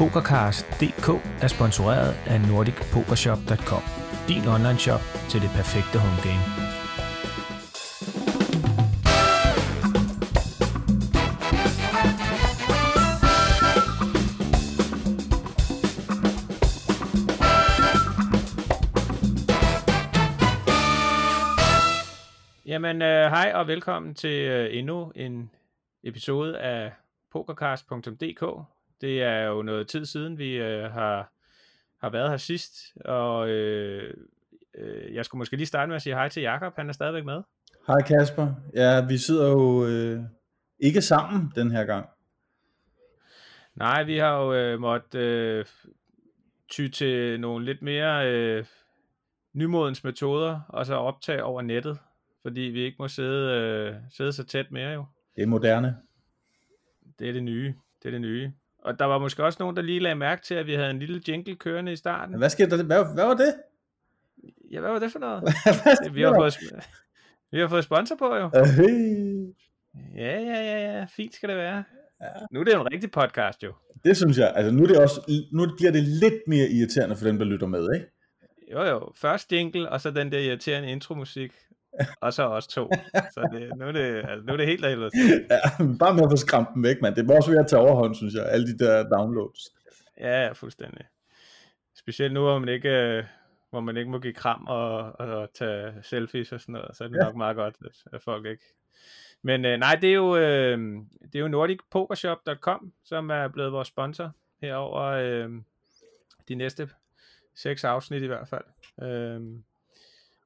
PokerCast.dk er sponsoreret af NordicPokerShop.com, din online shop til det perfekte home game. Jamen, øh, hej og velkommen til øh, endnu en episode af pokercast.dk. Det er jo noget tid siden, vi øh, har, har været her sidst, og øh, øh, jeg skulle måske lige starte med at sige hej til Jakob. Han er stadigvæk med. Hej Kasper. Ja, vi sidder jo øh, ikke sammen den her gang. Nej, vi har jo øh, måttet øh, ty til nogle lidt mere øh, nymodens metoder, og så optage over nettet, fordi vi ikke må sidde, øh, sidde så tæt mere jo. Det er moderne. Det er det nye. Det er det nye. Og der var måske også nogen, der lige lagde mærke til, at vi havde en lille jingle kørende i starten. Hvad skete der? Hvad, hvad var det? Ja, hvad var det for noget? vi, har fået, vi har fået sponsor på jo. Ja, ja, ja, ja. Fint skal det være. Ja. Nu er det jo en rigtig podcast jo. Det synes jeg. Altså nu, er det også, nu bliver det lidt mere irriterende for dem, der lytter med, ikke? Jo, jo. Først jingle, og så den der irriterende intromusik. og så os to. Så det, nu, er det, altså, nu er det helt af Ja, bare med at få skræmt dem væk, mand. Det er også ved at tage overhånd, synes jeg. Alle de der downloads. Ja, ja, fuldstændig. Specielt nu, hvor man ikke, øh, hvor man ikke må give kram og, og tage selfies og sådan noget, så er det ja. nok meget godt, at, at folk ikke... Men øh, nej, det er jo, øh, det er jo nordicpokershop.com, som er blevet vores sponsor herover øh, de næste seks afsnit i hvert fald. Øh,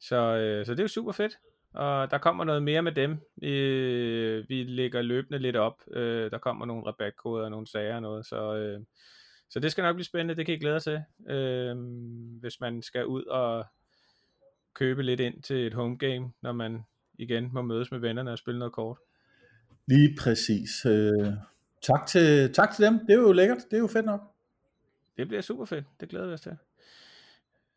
så, øh, så det er jo super fedt. Og der kommer noget mere med dem. Vi, vi lægger løbende lidt op. Øh, der kommer nogle rabatkoder og nogle sager og noget. Så, øh, så det skal nok blive spændende. Det kan I glæde jer til. Øh, hvis man skal ud og købe lidt ind til et home game, når man igen må mødes med vennerne og spille noget kort. Lige præcis. Øh, tak, til, tak til dem. Det er jo lækkert. Det er jo fedt nok. Det bliver super fedt. Det glæder vi os til.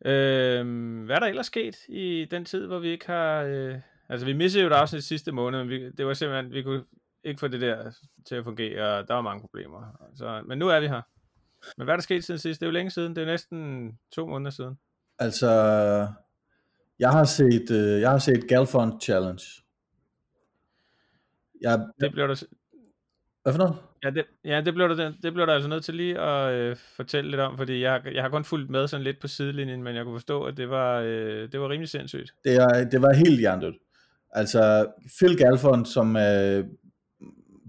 Øh, hvad er der ellers sket i den tid, hvor vi ikke har... Øh, altså, vi missede jo et afsnit sidste måned, men vi, det var simpelthen... Vi kunne ikke få det der til at fungere, og der var mange problemer. Så, men nu er vi her. Men hvad er der sket siden sidst? Det er jo længe siden. Det er næsten to måneder siden. Altså, jeg har set, øh, jeg har set Galfond Challenge. Jeg, det blev der, hvad for noget? Ja, det, ja, det blev der, det blev der altså nødt til lige at øh, fortælle lidt om, fordi jeg, jeg har kun fulgt med sådan lidt på sidelinjen, men jeg kunne forstå, at det var, øh, det var rimelig sindssygt. Det, er, det var helt hjernedødt. Altså, Phil Galfond, som øh,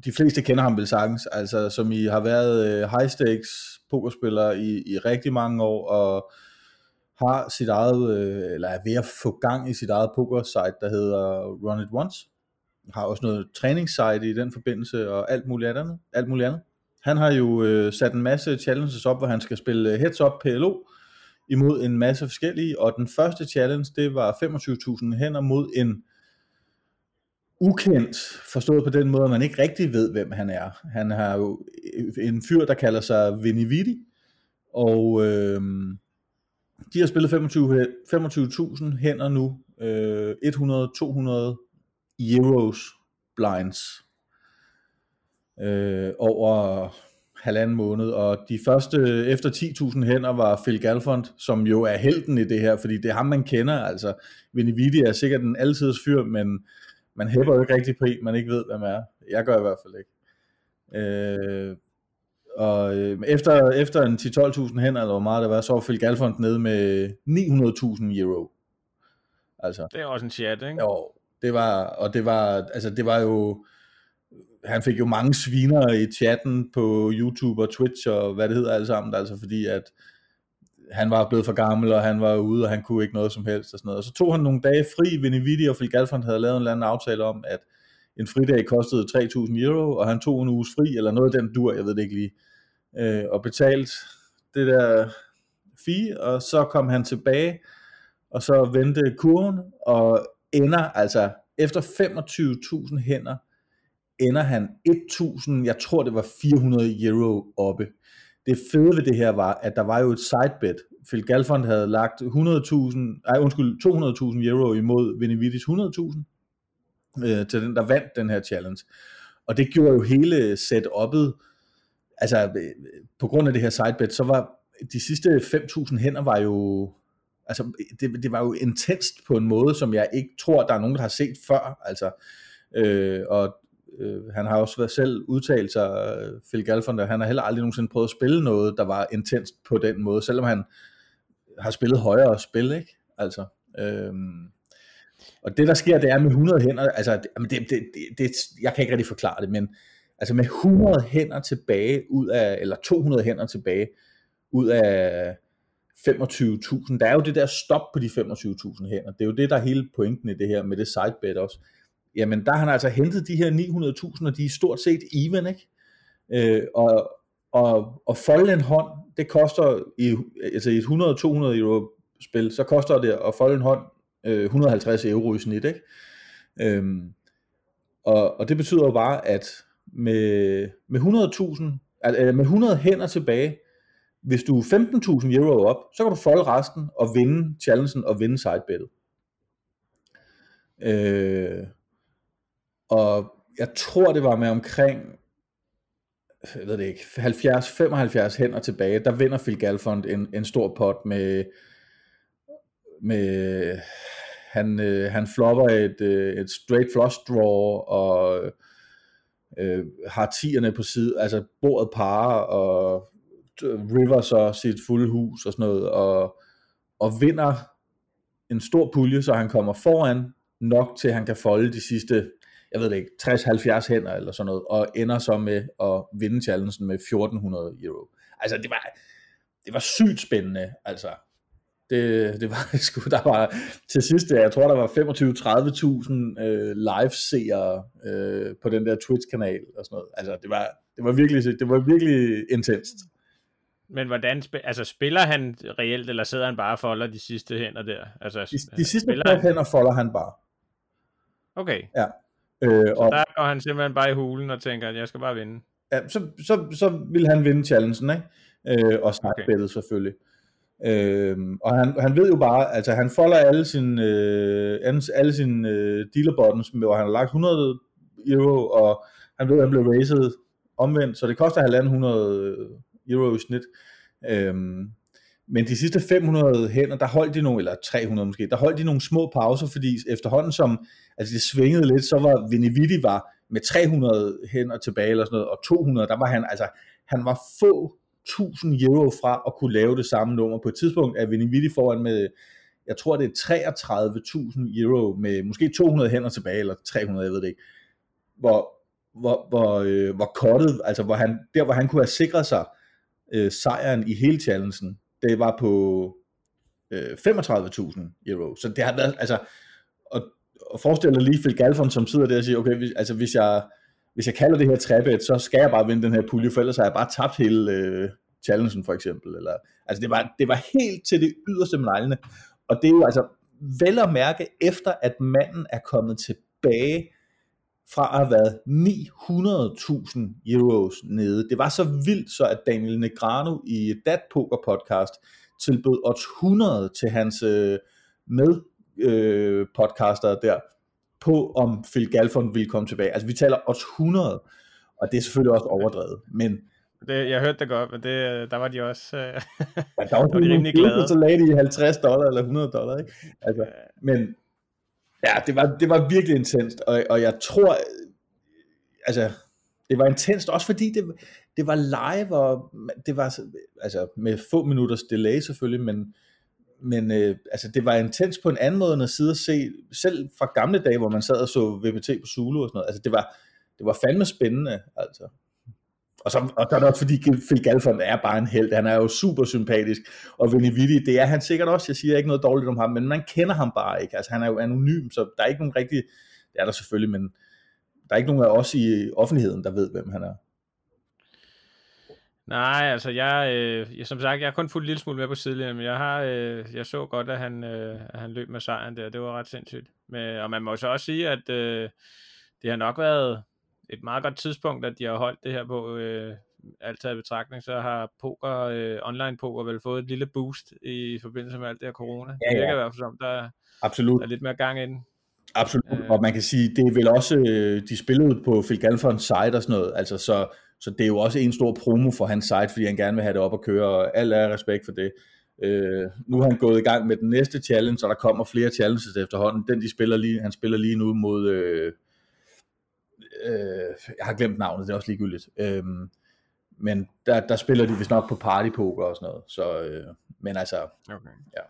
de fleste kender ham vel sagtens, altså som I har været øh, high stakes pokerspiller i, i rigtig mange år, og har sit eget, øh, eller er ved at få gang i sit eget poker site, der hedder Run It Once har også noget træningssite i den forbindelse, og alt muligt andet. Alt muligt andet. Han har jo øh, sat en masse challenges op, hvor han skal spille øh, heads up PLO imod en masse forskellige, og den første challenge, det var 25.000 hænder mod en ukendt, forstået på den måde, at man ikke rigtig ved, hvem han er. Han har jo øh, en fyr, der kalder sig Vinny og øh, de har spillet 25.000 25 hænder nu, øh, 100-200 euros blinds øh, over halvanden måned, og de første efter 10.000 hænder var Phil Galfond, som jo er helten i det her, fordi det er ham, man kender, altså Vinividi er sikkert en altid fyr, men man hæpper jo ikke rigtig på man ikke ved, hvem er. Jeg gør i hvert fald ikke. Øh, og øh, efter, efter en 10-12.000 hænder, eller hvor meget det var, så var Phil Galfond nede med 900.000 euro. Altså, det er også en chat, ikke? Jo, det var, og det var, altså det var jo, han fik jo mange sviner i chatten på YouTube og Twitch og hvad det hedder alt sammen, altså fordi at han var blevet for gammel, og han var ude, og han kunne ikke noget som helst og sådan noget. Og så tog han nogle dage fri, Vinividi og Phil Galfond havde lavet en eller anden aftale om, at en fridag kostede 3.000 euro, og han tog en uges fri, eller noget af den dur, jeg ved det ikke lige, øh, og betalt det der fee, og så kom han tilbage, og så vendte kurven, og ender altså efter 25.000 hænder, ender han 1.000, jeg tror det var 400 euro oppe. Det fede ved det her var, at der var jo et sidebet. Phil Galfond havde lagt 100.000, nej undskyld, 200.000 euro imod Benevides 100.000 øh, til den, der vandt den her challenge. Og det gjorde jo hele setup'et altså øh, på grund af det her sidebet, så var de sidste 5.000 hænder var jo, altså det, det var jo intenst på en måde, som jeg ikke tror, der er nogen, der har set før, altså, øh, og øh, han har også været selv udtalt sig, Phil Galfond, han har heller aldrig nogensinde prøvet at spille noget, der var intenst på den måde, selvom han har spillet højere spil, ikke? Altså, øh, og det der sker, det er med 100 hænder, altså, det, det, det, det, jeg kan ikke rigtig forklare det, men altså med 100 hænder tilbage ud af, eller 200 hænder tilbage ud af 25.000, der er jo det der stop på de 25.000 hænder, det er jo det, der er hele pointen i det her med det sidebet også. Jamen der har han altså hentet de her 900.000, og de er stort set even, ikke? Øh, og, og, og folde en hånd, det koster i, altså i et 100-200 euro spil, så koster det at folde en hånd øh, 150 euro i snit, ikke? Øhm, og, og det betyder jo bare, at med, med 100.000, altså med 100 hænder tilbage, hvis du er 15.000 euro op, så kan du folde resten og vinde challengen og vinde sidebettet. Øh, og jeg tror det var med omkring jeg ved det ikke, 70-75 hænder tilbage, der vinder Phil Galfond en, en stor pot med, med han, øh, han flopper et, øh, et straight flush draw, og øh, har tierne på side, altså bordet par, og River så sit fulde hus og sådan noget, og, og vinder en stor pulje, så han kommer foran nok til, at han kan folde de sidste, jeg ved det ikke, 60-70 hænder eller sådan noget, og ender så med at vinde challengen med 1400 euro. Altså det var, det var sygt spændende, altså det, det var sgu, der var til sidst, jeg tror der var 25-30.000 øh, live-seere øh, på den der Twitch-kanal og sådan noget. Altså det var, det var virkelig, det var virkelig intenst. Men hvordan, altså spiller han reelt, eller sidder han bare og folder de sidste hænder der? Altså, de, de sidste han... hænder folder han bare. Okay. Ja. Øh, så og, der går han simpelthen bare i hulen og tænker, at jeg skal bare vinde. Ja, så, så, så vil han vinde challengen, ikke? Øh, og snakke okay. selvfølgelig. Øhm, og han, han ved jo bare, altså han folder alle sine, øh, alle sine øh, dealer buttons, hvor han har lagt 100 euro, og han ved, at han blev raised omvendt, så det koster 1.500 euro i snit. Øhm, men de sidste 500 hænder, der holdt de nogle, eller 300 måske, der holdt de nogle små pauser, fordi efterhånden som, altså det svingede lidt, så var Vinividi var med 300 hænder tilbage eller sådan noget, og 200, der var han, altså han var få 1000 euro fra at kunne lave det samme nummer. På et tidspunkt er Vinny foran med, jeg tror det er 33.000 euro med måske 200 hænder tilbage, eller 300, jeg ved det ikke. Hvor, hvor, hvor, øh, hvor kottet, altså hvor han, der hvor han kunne have sikret sig øh, sejren i hele challengen, det var på øh, 35.000 euro. Så det har været, altså, og, og forestil dig lige Phil Galfond, som sidder der og siger, okay, hvis, altså hvis jeg, hvis jeg kalder det her trebet, så skal jeg bare vinde den her pulje, for ellers har jeg bare tabt hele øh, challengen for eksempel. Eller, altså det var, det var helt til det yderste med Og det er jo altså vel at mærke, efter at manden er kommet tilbage fra at have været 900.000 euros nede. Det var så vildt, så at Daniel Negrano i Dat Poker podcast tilbød odds 100 til hans øh, med øh, podcaster der, på om Phil Galfond ville komme tilbage. Altså vi taler odds 100, og det er selvfølgelig også overdrevet, men det, jeg hørte det godt, men det, der var de også, øh, ja, der var, var de rimelig glade. Så lagde de 50 dollar eller 100 dollar, ikke? Altså, men ja, det var, det var virkelig intenst, og, og jeg tror, altså, det var intenst, også fordi det, det var live, og det var altså, med få minutters delay selvfølgelig, men, men øh, altså, det var intens på en anden måde, end at sidde og se, selv fra gamle dage, hvor man sad og så VPT på Zulu og sådan noget, altså det var, det var fandme spændende, altså. Og så, og så er det også fordi Phil Galfond er bare en held, han er jo super sympatisk, og Vinny det er han sikkert også, jeg siger ikke noget dårligt om ham, men man kender ham bare ikke, altså han er jo anonym, så der er ikke nogen rigtig, det er der selvfølgelig, men der er ikke nogen af os i offentligheden, der ved, hvem han er. Nej, altså jeg, øh, som sagt, jeg har kun fulgt en lille smule med på sidelinjen, men jeg har, øh, jeg så godt, at han, øh, at han løb med sejren der. Det var ret sindssygt. Men, og man må så også sige, at øh, det har nok været et meget godt tidspunkt, at de har holdt det her på. Øh, alt taget i betragtning, så har poker, øh, online poker vel fået et lille boost i forbindelse med alt det her corona. Ja, ja. Det virker i hvert fald som, der, Absolut. der er lidt mere gang ind. Absolut, øh. og man kan sige, det er vel også, øh, de spillede på Phil Galfons side og sådan noget, altså så Så det er jo også en stor promo for hans site, fordi han gerne vil have det op at køre, og alt er respekt for det. Øh, nu har han gået i gang med den næste challenge, og der kommer flere challenges efterhånden. Den, de spiller lige, han spiller lige nu mod... Øh, øh, jeg har glemt navnet, det er også ligegyldigt. Øh, men der, der spiller de vist nok på partypoker og sådan noget. Så, øh, men altså, okay. ja.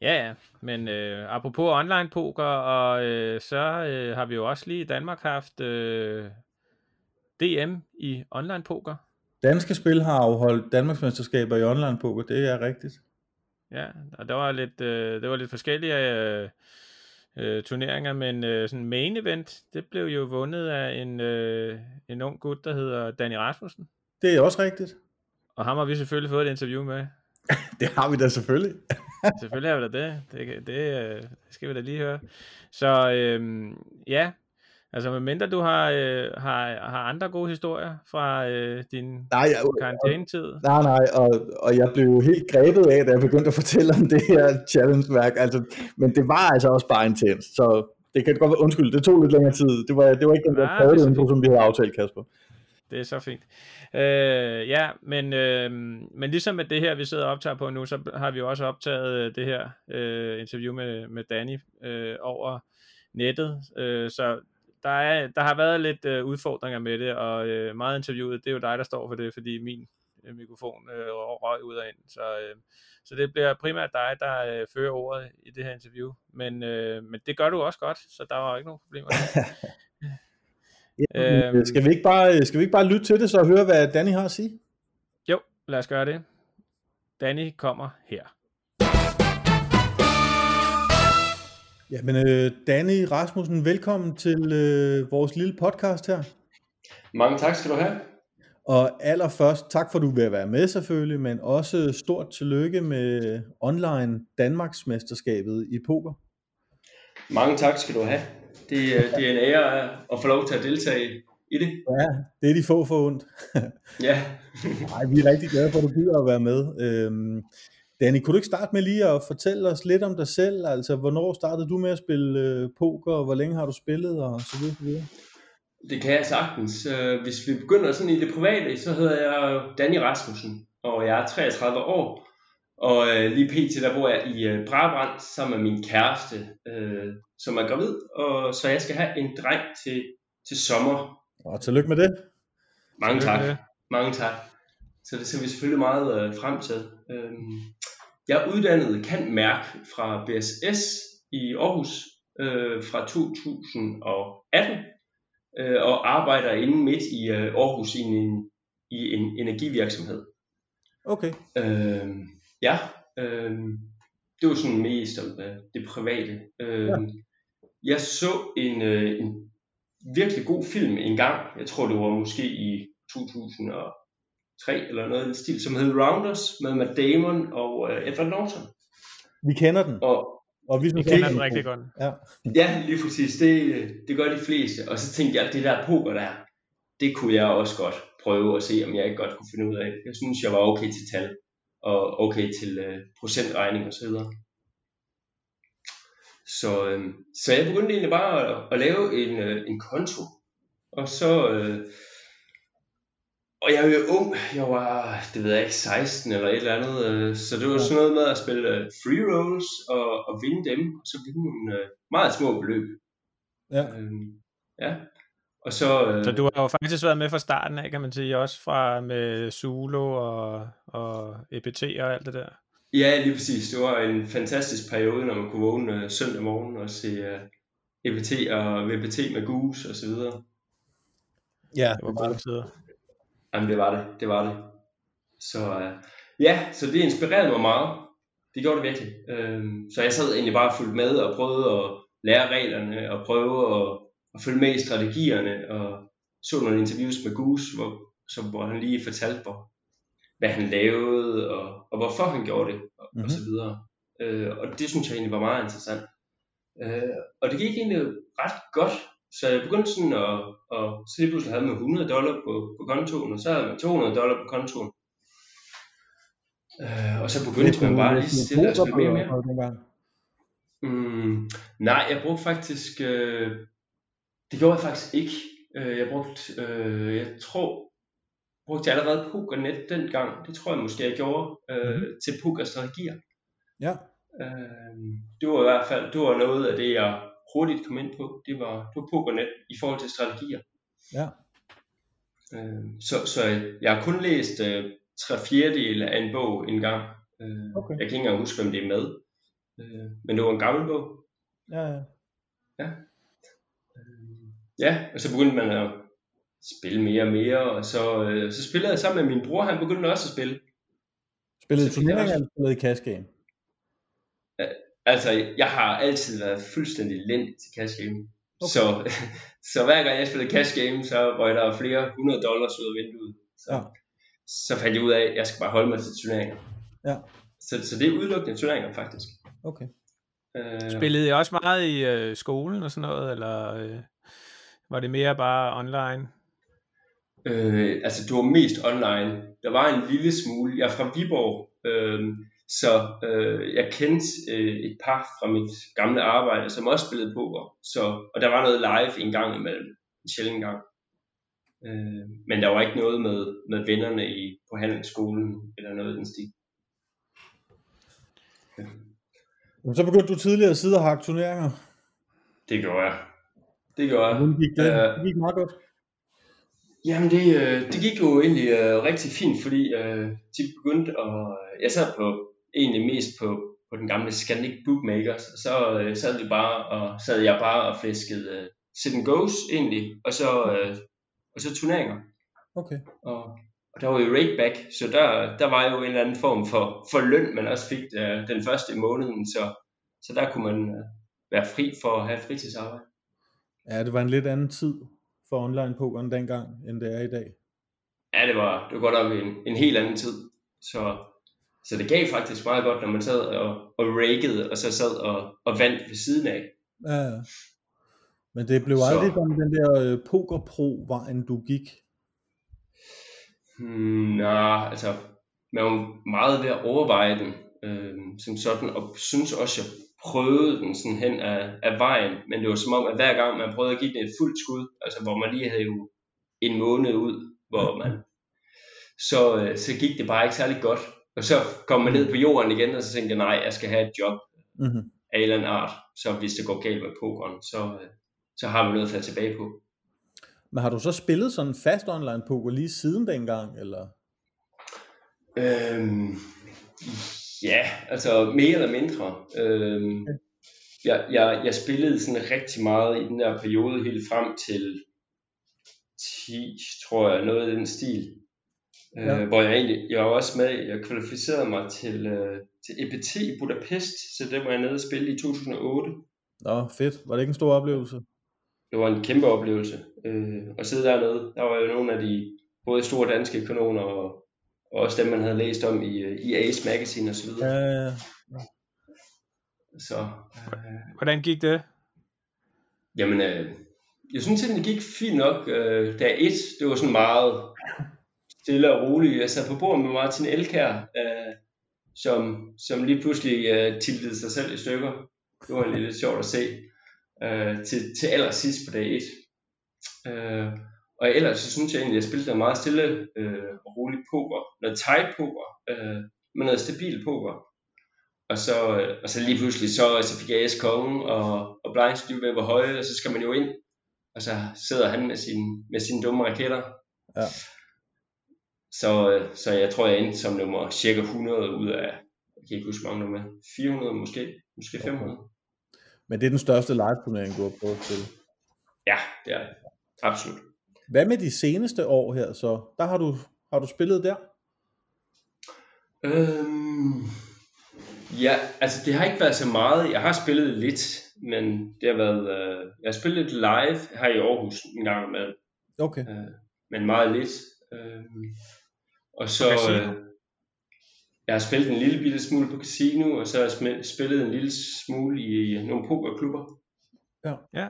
Ja, ja, men øh, apropos online poker, og øh, så øh, har vi jo også lige i Danmark haft øh, DM i online poker. Danske Spil har afholdt Danmarksmesterskaber i online poker, det er rigtigt. Ja, og der var lidt, øh, det var lidt forskellige øh, øh, turneringer, men øh, sådan main event, det blev jo vundet af en, øh, en ung gut, der hedder Danny Rasmussen. Det er også rigtigt. Og ham har vi selvfølgelig fået et interview med. det har vi da selvfølgelig. selvfølgelig har vi da det. Det, det, det øh, skal vi da lige høre. Så øh, ja, Altså, medmindre du har, øh, har, har andre gode historier fra øh, din nej, jeg, karantænetid. Nej, nej, og, og jeg blev helt grebet af, da jeg begyndte at fortælle om det her challenge-værk. Altså, men det var altså også bare intens, så det kan godt være, undskyld, det tog lidt længere tid. Det var, det var ikke den der det info, som vi havde aftalt, Kasper. Det er så fint. Øh, ja, men, øh, men ligesom med det her, vi sidder og optager på nu, så har vi jo også optaget det her øh, interview med, med Danny øh, over nettet. Øh, så der, er, der har været lidt øh, udfordringer med det, og øh, meget interviewet, det er jo dig, der står for det, fordi min øh, mikrofon øh, røg ud og ind. Så, øh, så det bliver primært dig, der øh, fører ordet i det her interview. Men, øh, men det gør du også godt, så der var ikke nogen problemer. ja, øhm, skal, vi ikke bare, skal vi ikke bare lytte til det, så høre, hvad Danny har at sige? Jo, lad os gøre det. Danny kommer her. Ja, men øh, Danny Rasmussen, velkommen til øh, vores lille podcast her. Mange tak skal du have. Og allerførst, tak for at du vil være med selvfølgelig, men også stort tillykke med online Danmarksmesterskabet i poker. Mange tak skal du have. Det, det er en ære at få lov til at deltage i det. Ja, det er de få for ondt. ja. Nej, vi er rigtig glade for, at du gider at være med. Øhm, Danny, kunne du ikke starte med lige at fortælle os lidt om dig selv? Altså, hvornår startede du med at spille øh, poker, og hvor længe har du spillet, og så videre, så videre? Det kan jeg sagtens. Øh, hvis vi begynder sådan i det private, så hedder jeg Danny Rasmussen, og jeg er 33 år. Og øh, lige pt. der bor jeg i Brabrand sammen med min kæreste, øh, som er gravid, og så jeg skal have en dreng til, til sommer. Og tillykke med det. Mange tak. Mange tak. Så det ser vi selvfølgelig meget øh, frem til. Øh, jeg er uddannet kan mærke fra BSS i Aarhus øh, fra 2018 øh, og arbejder inde midt i øh, Aarhus i en, i en energivirksomhed. Okay. Øh, ja, øh, det var sådan mest om øh, det private. Øh, ja. Jeg så en, øh, en virkelig god film en gang. Jeg tror det var måske i 2000 og 3 eller noget i den stil, som hed Rounders med Matt Damon og uh, Edward Norton. Vi kender den. Og, og vi, vi kender den rigtig godt. Ja. ja, lige præcis. Det, det gør de fleste. Og så tænkte jeg, at det der poker der, det kunne jeg også godt prøve at se, om jeg ikke godt kunne finde ud af. Jeg synes, jeg var okay til tal, og okay til uh, procentregning osv. Så, så, øh, så jeg begyndte egentlig bare at, at lave en, øh, en konto, og så øh, og jeg var jo ung, jeg var, det ved jeg ikke, 16 eller et eller andet, øh, så det var sådan noget med at spille øh, free rolls og, og vinde dem, og så vinde nogle øh, meget små beløb. Ja. Øhm, ja. Og så, øh, så du har jo faktisk været med fra starten af, kan man sige, også fra med Zulu og, og EPT og alt det der. Ja, lige præcis. Det var en fantastisk periode, når man kunne vågne søndag morgen og se uh, EPT og VPT med Goose og så videre. Ja, det var gode tider. Jamen det var det, det var det. Så uh, ja, så det inspirerede mig meget. Det gjorde det virkelig. Uh, så jeg sad egentlig bare og fulgte med og prøvede at lære reglerne og prøve at, at følge med i strategierne og så nogle interviews med Goose, hvor, så, hvor han lige fortalte, hvor, hvad han lavede og, og hvorfor han gjorde det og, mm-hmm. og så videre. Uh, og det synes jeg egentlig var meget interessant. Uh, og det gik egentlig ret godt så jeg begyndte sådan at, at så lige pludselig havde man 100 dollar på, på kontoen, og så havde man 200 dollar på kontoen. Øh, og så begyndte man bare lige stille at spille mere og mere. Mm, nej, jeg brugte faktisk, øh, det gjorde jeg faktisk ikke. Øh, jeg brugte, øh, jeg tror, brugte jeg allerede PokerNet dengang. Det tror jeg måske, jeg gjorde øh, mm-hmm. til pokerstrategier. Ja. Øh, det var i hvert fald det var noget af det, jeg hurtigt kom ind på. Det var, det var PokerNet i forhold til strategier. Ja. Øh, så, så jeg har kun læst øh, tre fjerdedel af en bog en gang. Øh, Okay. Jeg kan ikke engang huske, hvem det er med. Øh, men det var en gammel bog. Ja, ja. Øh, ja, og så begyndte man at spille mere og mere, og så, øh, så spillede jeg sammen med min bror, han begyndte også at spille. Spillede turneringer eller spillede i cash game? Altså, jeg har altid været fuldstændig lind til cash game. Okay. Så, så hver gang jeg spillede cash game, så røg der flere 100 dollars ud af vinduet. Så, Ja. så fandt jeg ud af, at jeg skal bare holde mig til turneringer. Ja. Så, så det er udelukkende turneringer, faktisk. Okay. Øh, Spillede I også meget i øh, skolen og sådan noget, eller øh, var det mere bare online? Øh, altså det var mest online. Der var en lille smule. Jeg er fra Viborg, øh, så øh, jeg kendte øh, et par fra mit gamle arbejde, som også spillede poker. Så, og der var noget live en gang imellem. En sjældent gang. Øh, men der var ikke noget med, med vennerne i, på handelsskolen eller noget i den stil. Men så begyndte du tidligere at sidde og hakke turneringer. Det gjorde jeg. Det gjorde jeg. Hvordan gik det? Øh, Det gik meget godt. Jamen det, øh, det gik jo egentlig øh, rigtig fint, fordi øh, de begyndte at... Jeg sad på egentlig mest på, på den gamle Scandic Bookmakers, så øh, sad, vi bare, og, sad jeg bare og flæskede øh, sit and goes egentlig, og så, øh, og så turneringer. Okay. Og, og der var jo rakeback, så der, der var jo en eller anden form for, for løn, man også fik øh, den første i måneden, så, så der kunne man øh, være fri for at have fritidsarbejde. Ja, det var en lidt anden tid for online pokeren dengang, end det er i dag. Ja, det var, det var godt nok en, en helt anden tid. Så, så det gav faktisk meget godt, når man sad og, og rakede, og så sad og, og vandt ved siden af. Ja. Men det blev Så- aldrig sådan den der øh, poker-pro-vejen, du gik. Hmm, nej, altså, man var meget ved at overveje den, øh, som sådan, og synes også, jeg prøvede den sådan hen af, af vejen, men det var som om, at hver gang man prøvede at give den et fuldt skud, altså hvor man lige havde jo en måned ud, hvor man, så, øh, så gik det bare ikke særlig godt. Og så kom man ned på jorden igen, og så tænkte jeg, nej, jeg skal have et job Mm-hmm. af en eller anden art, så hvis det går galt med pokeren, så, øh, så har vi noget at falde tilbage på. Men har du så spillet sådan fast online poker lige siden dengang, eller? Øhm, ja, altså mere eller mindre. Øhm, jeg, jeg, jeg spillede sådan rigtig meget i den der periode helt frem til 10, tror jeg, noget i den stil. Øh, Ja. Hvor jeg egentlig, jeg var også med, jeg kvalificerede mig til, øh, til EPT i Budapest, så det var jeg nede og spille i 2008. Nå, fedt. Var det ikke en stor oplevelse? Det var en kæmpe oplevelse øh, at sidde dernede. Der var jo nogle af de både store danske kanoner og, og også dem, man havde læst om i, øh, i Ace Magazine osv. Ja, ja, ja. Så, øh, Hvordan gik det? jamen, øh, jeg synes egentlig, det gik fint nok. Øh, dag 1, det var sådan meget stille og roligt. Jeg sad på bordet med Martin Elkær, øh, som, som lige pludselig øh, tiltede sig selv i stykker. Det var lidt sjovt at se. Øh, til, til allersidst på dag 1. Øh, og ellers så synes jeg egentlig, at jeg spillede meget stille øh, og roligt poker. Noget tight poker, øh, med noget stabil poker. Og så, øh, og så lige pludselig, så, så fik jeg S-kongen, og, og blindstyr var høje, og så skal man jo ind. Og så sidder han med, sin, med sine dumme raketter. Ja. Så, så jeg tror, jeg endte som nummer cirka 100 ud af, jeg kan ikke huske mange nummer, 400 måske, måske 500. Men det er den største live-turnering, du har prøvet spille. Ja, det er det. Absolut. Hvad med de seneste år her så? Der har du, har du spillet der? Øhm, ja, altså det har ikke været så meget. Jeg har spillet lidt, men det har været, øh, jeg har spillet lidt live her i Aarhus en gang med, Okay. øh, men meget lidt. Øh, og så, øh, jeg har spillet en lille bitte smule på casino, og så har jeg spillet en lille smule i nogle pokerklubber. Ja. Ja.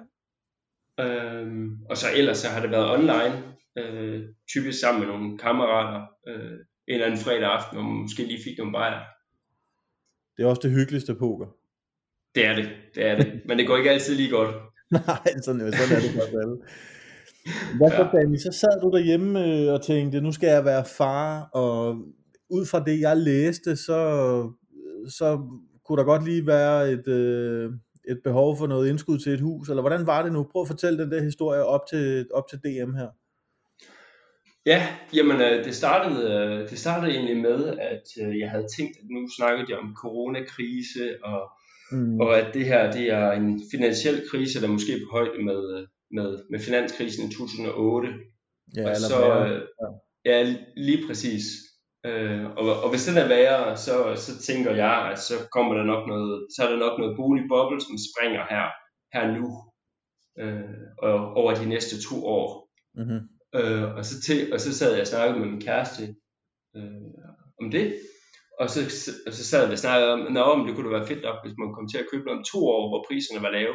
Øhm, og så ellers så har det været online, øh, typisk sammen med nogle kammerater, øh, en eller anden fredag aften, hvor man måske lige fik nogle bajer. Det er også det hyggeligste poker. Det er det, det er det. Men det går ikke altid lige godt. Nej, sådan, sådan er det godt alle. Hvad så, Danny? Så sad du derhjemme øh, og tænkte, nu skal jeg være far, og ud fra det, jeg læste, så, så kunne der godt lige være et, øh, et behov for noget indskud til et hus, eller hvordan var det nu? Prøv at fortælle den der historie op til, op til DM her. Ja, jamen øh, det startede, det startede egentlig med, at jeg havde tænkt, at nu snakkede jeg om coronakrise, og, mm. og at det her det er en finansiel krise, der måske er på højde med, med, med finanskrisen i 2008. Ja, og så, værre. øh, ja, lige præcis. Øh, og, og hvis den er værre, så, så tænker jeg, at så kommer der nok noget, så er der nok noget boligboble, som springer her, her nu, øh, og over de næste to år. Mm-hmm. Øh, og, så til, og så sad jeg og snakkede med min kæreste øh, om det. Og så, og så sad vi og snakkede om, Nå, men det kunne da være fedt nok, hvis man kom til at købe noget om to år, hvor priserne var lave.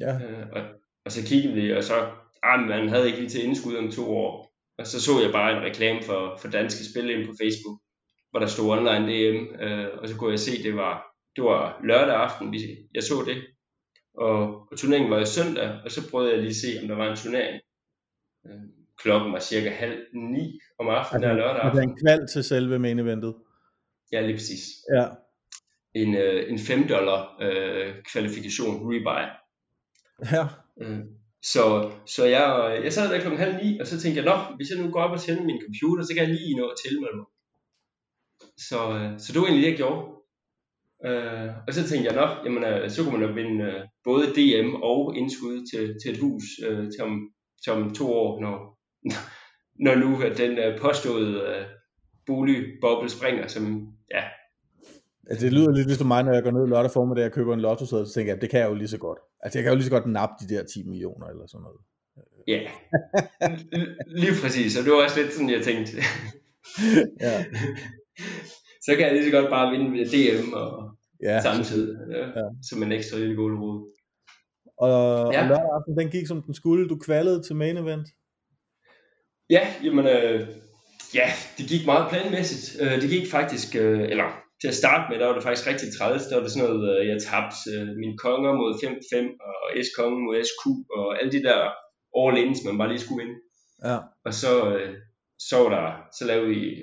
Ja. Øh, og, og så kiggede vi, og så, ah, man havde ikke lige til indskud om to år. Og så så jeg bare en reklame for, for danske spil ind på Facebook, hvor der stod online DM, øh, og så kunne jeg se, det var, det var lørdag aften, vi, jeg så det. Og, og turneringen var jo søndag, og så prøvede jeg lige at se, om der var en turnering. Øh, klokken var cirka halv ni om aftenen der lørdag aften. en kval til selve main eventet. Ja, lige præcis. Ja. En, øh, en 5 dollar øh, kvalifikation, rebuy. Ja. Øh, så, så jeg, jeg sad der klokken halv ni, og så tænkte jeg, nå, hvis jeg nu går op og tænder min computer, så kan jeg lige nå at tilmelde mig. Så, øh, så det var egentlig det, jeg gjorde. Øh, og så tænkte jeg, nå, jamen, øh, så kunne man jo vinde øh, både DM og indskud til, til et hus øh, til, om, til om to år, når, når nu at den øh, påståede øh, boligboble springer, som, ja, Altså, det lyder lidt ligesom mig, når jeg går ned lørdag formiddag og køber en lotto så tænker jeg, det kan jeg jo lige så godt. Altså, jeg kan jo lige så godt nappe de der 10 millioner eller sådan noget. ja, lige præcis, og det var også lidt sådan, jeg tænkte, Ja. så kan jeg lige så godt bare vinde ved DM og Ja. samtidig, ja, Ja. som en ekstra lille gulerod. Og, ja. Ja. og lørdag aften, den gik som den skulle. Du kvalede til main event. Ja, jamen, øh, ja, det gik meget planmæssigt. Øh, det gik faktisk, øh, eller til at starte med, der var det faktisk rigtig træls. Der var det sådan noget, øh, jeg tabte øh, mine konger mod 5-5, og S-kongen mod SQ, og alle de der all-ins, man bare lige skulle vinde. Ja. Og så, øh, så var der, så lavede vi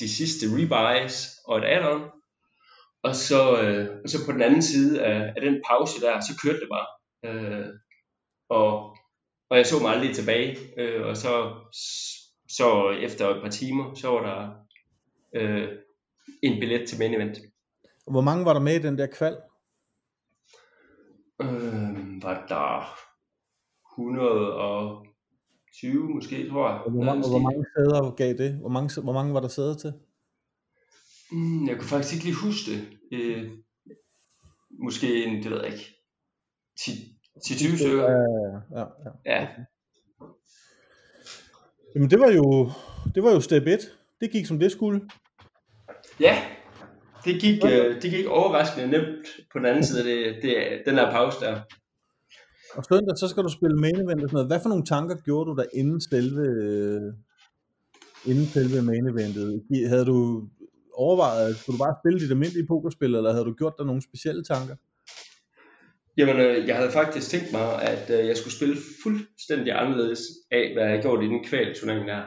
de sidste rebuys og et add-on. Og så, og så på den anden side af, af den pause der, så kørte det bare. Øh, og, og jeg så mig aldrig tilbage. Øh, og så, så efter et par timer, så var der øh, en billet til main event. Hvor mange var der med i den der kval? Øh, var der 120 måske, tror jeg. Og hvor, mange, hvor mange sæder gav det? Hvor mange, hvor mange var der sæder til? Mm, jeg kan faktisk ikke lige huske det. Øh, måske en, det ved jeg ikke, 10-20 stykker. Ja, ja, ja. Ja, Jamen det var jo, det var jo step 1. Det gik som det skulle. Ja det, gik, øh, det gik overraskende nemt på den anden side af det, det, den her pause der. Og søndag, så skal du spille main event og sådan noget. Hvad for nogle tanker gjorde du der inden selve, øh, inden selve main eventet? Havde du overvejet, skulle du bare spille dit almindelige pokerspil, eller havde du gjort dig nogle specielle tanker? Jamen, øh, jeg havde faktisk tænkt mig, at øh, jeg skulle spille fuldstændig anderledes af, hvad jeg gjorde i den kvalturnering der.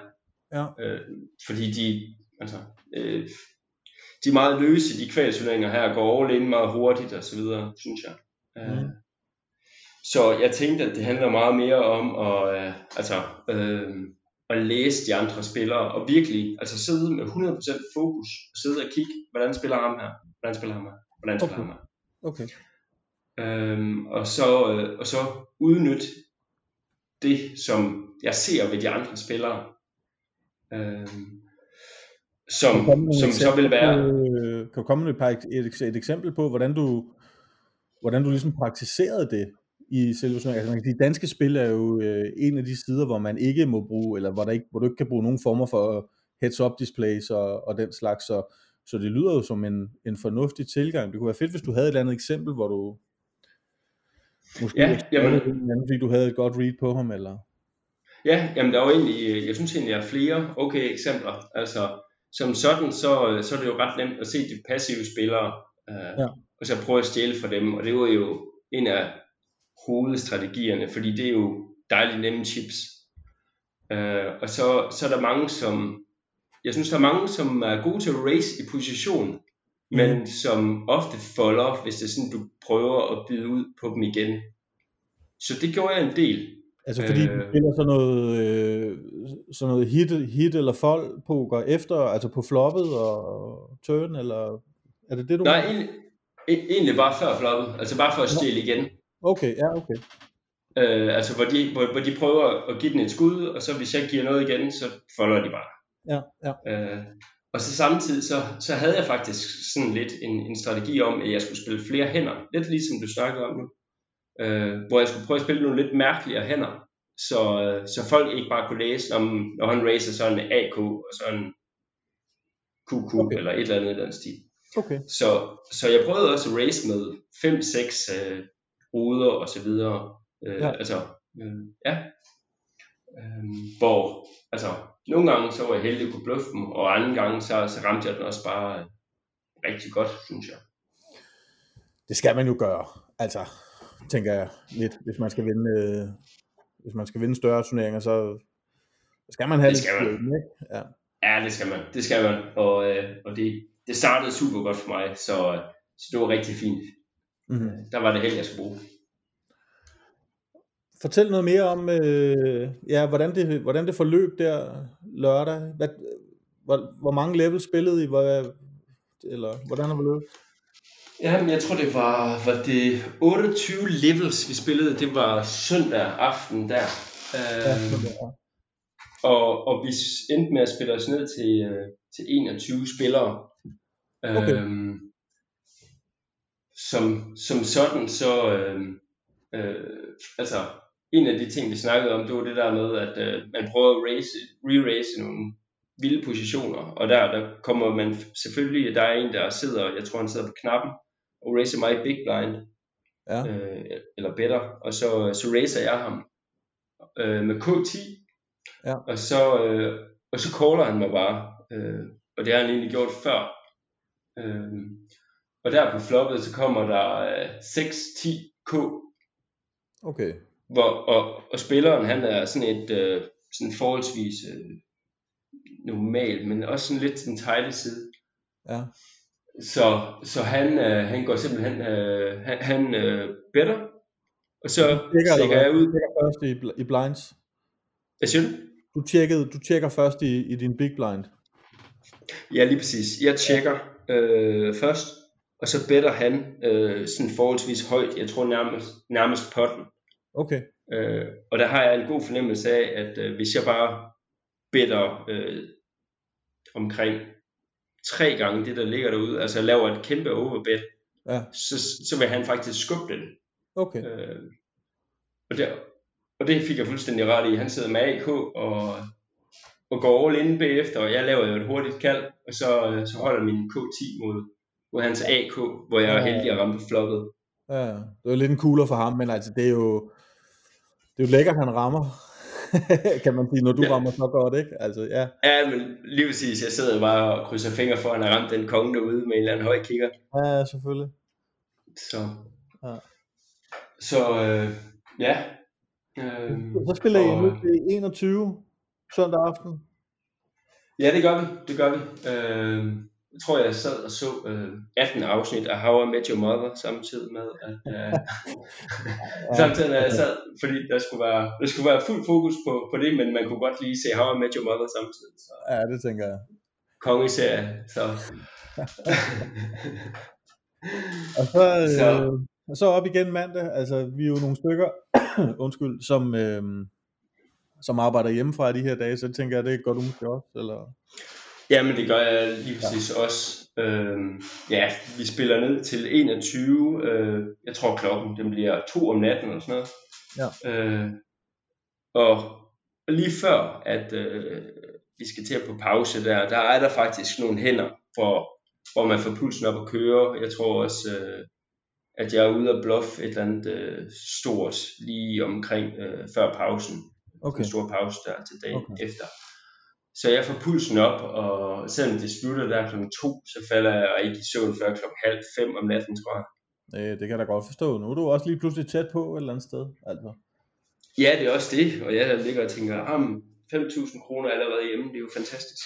Ja. Øh, fordi de, altså, øh, de er meget løse, de kvalturneringer her, går all in meget hurtigt og så videre, synes jeg. Øh, Mm. Så jeg tænkte, at det handler meget mere om at, øh, altså, øh, at læse de andre spillere, og virkelig altså sidde med 100% fokus, og sidde og kigge, hvordan spiller ham her, hvordan spiller ham her, hvordan spiller Okay. ham her. Okay. Øhm, og, så, øh, og så udnytte det, som jeg ser ved de andre spillere, øhm, som, som så vil være... Øh, kan du komme med et, par, et, et, eksempel på, hvordan du, hvordan du ligesom praktiserede det i selve turneringen? Altså man kan sige, danske spil er jo øh, en af de sider, hvor man ikke må bruge, eller hvor, der ikke, hvor du ikke kan bruge nogen former for heads-up displays og, og den slags, så, så det lyder jo som en, en fornuftig tilgang. Det kunne være fedt, hvis du havde et eller andet eksempel, hvor du måske Ja, jamen- anden, fordi du havde et godt read på ham, eller... Ja, jamen der er jo egentlig, jeg synes egentlig, der er flere okay eksempler. Altså, som sådan, så, så er det jo ret nemt at se de passive spillere, øh, Ja. og så prøve at stjæle fra dem, og det var jo en af hovedstrategierne, fordi det er jo dejlige nemme chips. Øh, og så, så er der mange, som, jeg synes, der er mange, som er gode til at race i position, men mm. som ofte folder, hvis det er sådan, du prøver at bide ud på dem igen. Så det gjorde jeg en del. Altså fordi øh, du spiller sådan noget, øh, sådan noget hit, hit eller fold poker efter, altså på floppet og turn, eller er det det, du Nej, egentlig, egentlig bare før floppet, altså bare for at stille igen. Okay, ja, okay. Øh, altså hvor de, hvor, hvor de prøver at give den et skud, og så hvis jeg giver noget igen, så folder de bare. Ja, ja. Øh, og så samtidig, så, så havde jeg faktisk sådan lidt en, en strategi om, at jeg skulle spille flere hænder. Lidt ligesom du snakkede om nu. Øh, hvor jeg skulle prøve at spille nogle lidt mærkeligere hænder. Så, øh, så folk ikke bare kunne læse, om, når han racer sådan en AK og sådan en QQ okay. eller et eller andet i den stil. Okay. Så, så jeg prøvede også at race med 5-6 øh, ruder og så videre. Øh, ja. Altså, øh, ja. Øh, hvor, altså, nogle gange så var jeg heldig at kunne bluffe dem, og andre gange så, så ramte jeg den også bare rigtig godt, synes jeg. Det skal man jo gøre, altså, tænker jeg lidt, hvis man skal vinde, øh, hvis man skal vinde større turneringer, så skal man have det skal lidt man. Ikke? Ja. ja, det skal man, det skal man, og, øh, og det, det startede super godt for mig, så, så det var rigtig fint. Mm-hmm. Der var det held, jeg skulle bruge. Fortæl noget mere om, øh, ja, hvordan, det, hvordan det forløb der lørdag. Hvad, hvor, hvor mange levels spillede I? Hvor, eller hvordan har det løbet? Ja, men jeg tror det var, var det 28 levels vi spillede. Det var søndag aften der. Øh, og, og vi endte med at spille os ned til, øh, til 21 spillere. Okay. Øhm, som, som sådan så øh, øh, altså en af de ting, vi snakkede om, det var det der med, at øh, man prøver at race, re-race nogle vilde positioner, og der, der kommer man selvfølgelig, der er en, der sidder, jeg tror han sidder på knappen, og racer mig big blind, ja. øh, eller better, og så, så racer jeg ham øh, med K10, ja. og, så, øh, og så caller han mig bare, øh, og det har han egentlig gjort før. Øh, og der på floppet, så kommer der øh, 6-10 K. Okay. Hvor, og, og spilleren, han er sådan et øh, sådan forholdsvis øh, normal, men også sådan lidt den tejle side. Ja. Så, så han, øh, han går simpelthen, øh, han, han øh, better, og så tjekker jeg ud. Du tjekker først i, i blinds. Hvad siger du? Du, tjekkede, du tjekker først i, i din big blind. Ja, lige præcis. Jeg tjekker øh, først, og så better han øh, sådan forholdsvis højt. Jeg tror nærmest, nærmest potten. Okay. Øh, og der har jeg en god fornemmelse af, at øh, hvis jeg bare better øh, omkring tre gange det, der ligger derude, altså laver et kæmpe overbet, ja. så, så vil han faktisk skubbe den. Okay. Øh, og, der, og det fik jeg fuldstændig ret i. Han sidder med AK og, og går all in bagefter, og jeg laver jo et hurtigt kald, og så, så holder min K10 mod, mod hans AK, hvor jeg er heldig at ramme på floppet. Ja, det er lidt en cooler for ham, men altså det er jo, det er jo lækkert, han rammer, kan man sige, når du ja. rammer så godt, ikke? Altså, ja. ja, men lige præcis, jeg sidder bare og krydser fingre for, at han har ramt den konge derude med en eller anden høj kigger. Ja, selvfølgelig. Så, ja. så øh, ja. Øh, så spiller I nu til 21 søndag aften. Ja, det gør vi, det gør vi. Øh, jeg tror, jeg sad og så øh, 18 afsnit af How I Met Your Mother samtidig med, at øh, samtidig med, at jeg sad, fordi der skulle være, der skulle være fuld fokus på, på det, men man kunne godt lige se How I Met Your Mother samtidig. Så. Ja, det tænker jeg. Kongeserie, så. og så, øh, så. så op igen mandag, altså vi er jo nogle stykker, undskyld, som, øh, som arbejder hjemmefra de her dage, så tænker jeg, det er godt måske også, eller? Jamen det gør jeg lige præcis ja. også. Øh, ja, vi spiller ned til 21. Øh, jeg tror klokken den bliver to om natten eller sådan noget. Ja. Øh, og lige før at øh, vi skal til at på pause der, der er der faktisk nogle hænder, hvor, hvor man får pulsen op at køre. Jeg tror også, øh, at jeg er ude og bluff et eller andet øh, stort lige omkring øh, før pausen. Okay. En stor pause der til dagen okay. efter. Så jeg får pulsen op, og selvom det slutter der kl. 2, så falder jeg ikke i søvn før kl. halv fem om natten, tror jeg. Øh, det kan jeg da godt forstå. Nu er du også lige pludselig tæt på et eller andet sted. Altså. Ja, det er også det, og jeg ligger og tænker, ah, 5.000 kroner allerede hjemme, det er jo fantastisk.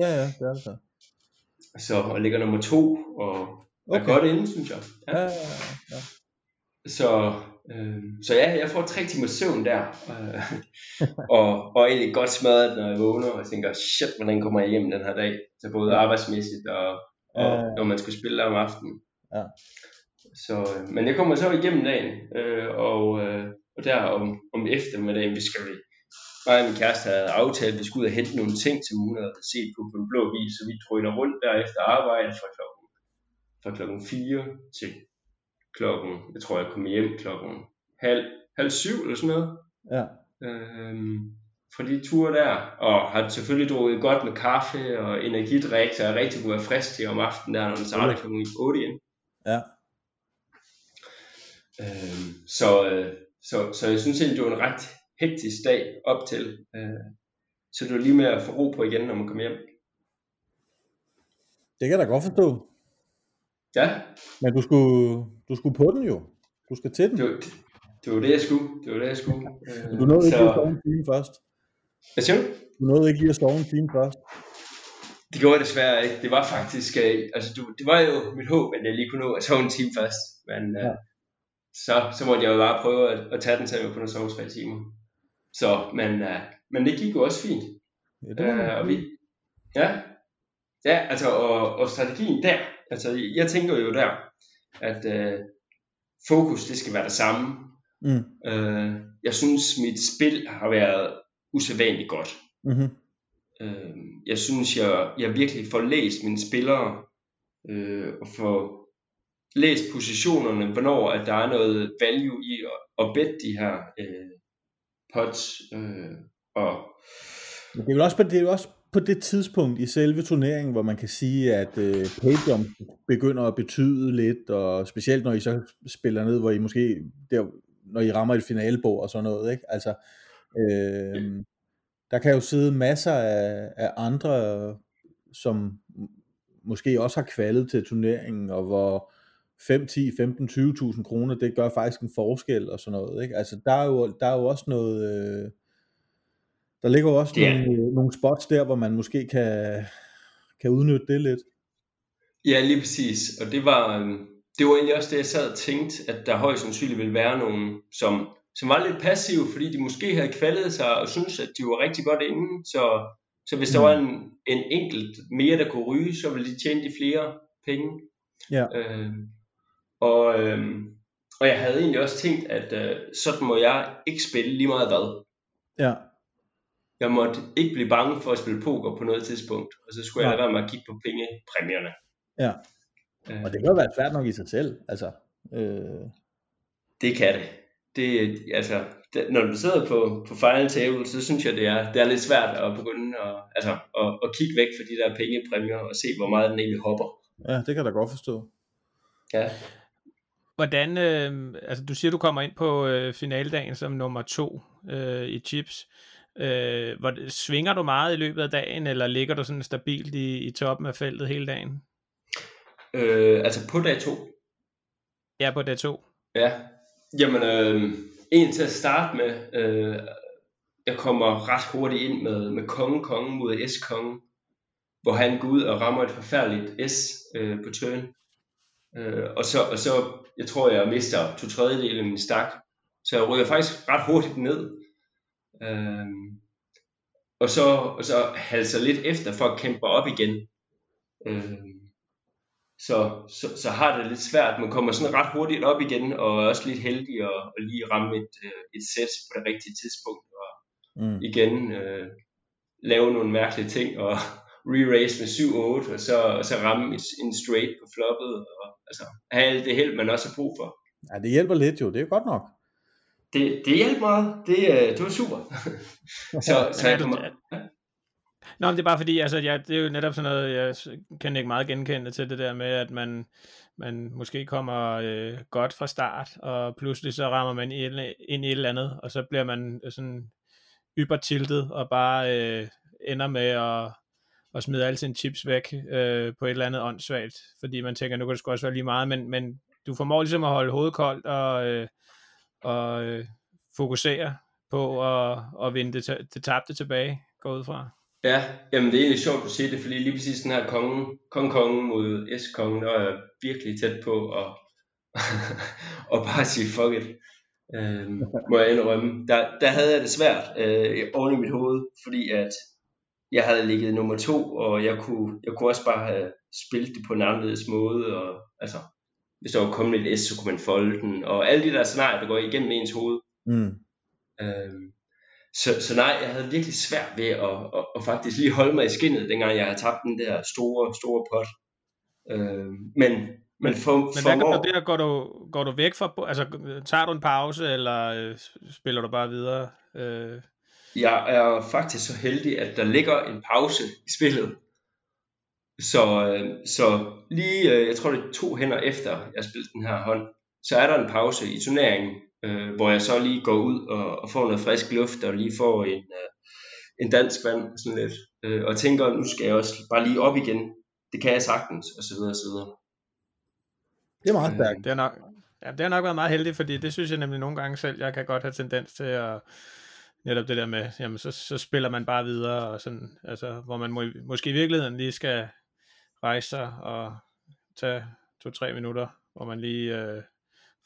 Ja, ja, det er det så. Så og ligger nummer to, og okay. er godt inde, synes jeg. Ja, ja, ja. Så, øh, så ja, jeg får tre timer søvn der, øh, og, og egentlig godt smadret, når jeg vågner, og tænker, shit, hvordan kommer jeg hjem den her dag, så både arbejdsmæssigt, og, og Ja. når man skal spille om aftenen. Ja. Så, øh, men jeg kommer så igennem dagen, øh, og, øh, og der om, om eftermiddagen, vi skal vi, mig og min kæreste havde aftalt, at vi skulle ud og hente nogle ting, som hun havde set på på en blå vis, så vi drøner rundt der efter arbejde fra klokken, fra klokken 4 til klokken, jeg tror jeg kom hjem klokken halv, halv syv eller sådan noget, Ja. øhm, fra de ture der, og har selvfølgelig drukket godt med kaffe og energidrik, så jeg er rigtig kunne være frisk til om aftenen der, når den starter klokken 8 igen. Ja. Øhm, så, øh, så, så jeg synes egentlig, det var en ret hektisk dag op til. Øh, så det var lige med at få ro på igen, når man kom hjem. Det kan jeg da godt forstå. Ja, Men du skulle, du skulle på den jo. Du skal til den. det var det, var det jeg skulle. Det var det, jeg skulle. Øh, Du nåede ikke lige at så, sove en time først. hvad siger du? Du nåede ikke lige at sove en time først. Det gjorde jeg desværre ikke. Det var faktisk, øh, altså du, det var jo mit håb, at jeg lige kunne nå at sove en time først. Men øh, Ja. så, så måtte jeg jo bare prøve at, at tage den, så jeg kunne sove tre timer. Så, men, øh, men det gik jo også fint. Ja, det var Øh, og vi, ja, ja, altså, og, og strategien der, altså, jeg tænker jo der, at øh, fokus, det skal være det samme. Mm. Øh, jeg synes, mit spil har været usædvanligt godt. Mm-hmm. Øh, jeg synes, jeg, jeg virkelig får læst mine spillere, øh, og får læst positionerne, hvornår at der er noget value i at, at bette de her øh, pots, øh, og Men det er, jo også det er jo også på det tidspunkt i selve turneringen, hvor man kan sige, at øh, paydom begynder at betyde lidt, og specielt når I så spiller ned, hvor I måske, der, når I rammer et finalebord og sådan noget, ikke? Altså, øh, der kan jo sidde masser af, af andre, som måske også har kvalet til turneringen, og hvor 5, 10, 15, 20.000 kroner, det gør faktisk en forskel og sådan noget, ikke? Altså, der er jo, der er jo også noget... Øh, der ligger jo også er- nogle, nogle spots der, hvor man måske kan, kan udnytte det lidt. Ja, lige præcis. Og det var, øhm, det var egentlig også det, jeg sad og tænkte, at der højst sandsynligt ville være nogen, som, som var lidt passive, fordi de måske havde kvalet sig og syntes, at de var rigtig godt inde. Så, så hvis der Mm. var en, en enkelt mere, der kunne ryge, så ville de tjene de flere penge. Ja. Øh, og, øh, og jeg havde egentlig også tænkt, at øh, sådan må jeg ikke spille lige meget hvad. Ja, Jeg måtte ikke blive bange for at spille poker på noget tidspunkt, og så skulle jeg Nej. lade være med at kigge på pengepræmierne. ja. Øh, Og det kan jo være svært nok i sig selv. Altså, øh, Det kan det. det altså, det, når du sidder på, på final table, så synes jeg, det er, det er lidt svært at begynde at, altså, at, at kigge væk fra de der pengepræmier og se, hvor meget den egentlig hopper. ja, det kan jeg da godt forstå. Ja. Hvordan, øh, altså du siger, du kommer ind på øh, finaldagen som nummer to øh, i chips. Øh, hvor, svinger du meget i løbet af dagen, eller ligger du sådan stabilt i, i toppen af feltet hele dagen? Øh, altså på dag to. Ja, på dag to. Ja. Jamen, øh, en til at starte med, øh, jeg kommer ret hurtigt ind med, med konge konge mod S-konge, hvor han går ud og rammer et forfærdeligt S øh, på turn. Øh, og, så, og så, jeg tror, jeg mister to tredjedele af min stak. Så jeg ryger faktisk ret hurtigt ned. Øh, og, så, og så halser lidt efter for at kæmpe op igen. Øh, så, så, så har det lidt svært. Man kommer sådan ret hurtigt op igen, og er også lidt heldig at, at lige ramme et, øh, et sæt på det rigtige tidspunkt, og Mm. igen øh, lave nogle mærkelige ting, og re-race med 7-8, og så, og så ramme en straight på floppet, og altså have alt det held, man også har brug for. Ja, det hjælper lidt jo, det er godt nok. Det, det hjalp meget. Det, øh, det var super. så, så jeg kommer... Nå, men det er bare fordi, altså, ja, det er jo netop sådan noget, jeg kan ikke meget genkende til det der med, at man, man måske kommer øh, godt fra start, og pludselig så rammer man ind, ind i et eller andet, og så bliver man øh, sådan ybertiltet, og bare øh, ender med at, at smide alle sine chips væk øh, på et eller andet åndssvagt, fordi man tænker, nu kan det sgu også være lige meget, men, men du formår ligesom at holde hovedet koldt og, øh, og øh, fokusere på at, at vinde det, det tabte tilbage, går ud fra. Ja, jamen det er egentlig sjovt at se det, fordi lige præcis den her kongen, kong kongen mod S-kongen, der er virkelig tæt på at, og bare sige fuck it. Øh, må jeg indrømme. Der, der havde jeg det svært øh, oven i mit hoved, fordi at jeg havde ligget nummer to, og jeg kunne, jeg kunne også bare have spillet det på en anderledes måde, og altså, hvis der var kommet et S, så kunne man folde den, og alle de der scenarier, der går igennem ens hoved. Mm. Øhm, så, så nej, jeg havde virkelig svært ved at, at, at faktisk lige holde mig i skinnet, dengang jeg havde tabt den der store, store pot. Øhm, men men, for, men hvad gør du der? Går du, går du væk fra, altså tager du en pause, eller øh, spiller du bare videre? Øh... Jeg er faktisk så heldig, at der ligger en pause i spillet. Så, øh, så lige, øh, jeg tror det er to hænder efter, jeg spillede den her hånd, så er der en pause i turneringen, øh, hvor jeg så lige går ud og, og får noget frisk luft, og lige får en, øh, en dansk vand, sådan lidt, øh, og tænker, nu skal jeg også bare lige op igen. Det kan jeg sagtens, og så videre, og så videre. Det er meget stærkt. Det er nok, ja, det har nok været meget heldigt, fordi det synes jeg nemlig nogle gange selv, jeg kan godt have tendens til at netop det der med, jamen så, så spiller man bare videre, og sådan, altså, hvor man må, måske i virkeligheden lige skal rejse sig og tage to-tre minutter, hvor man lige øh,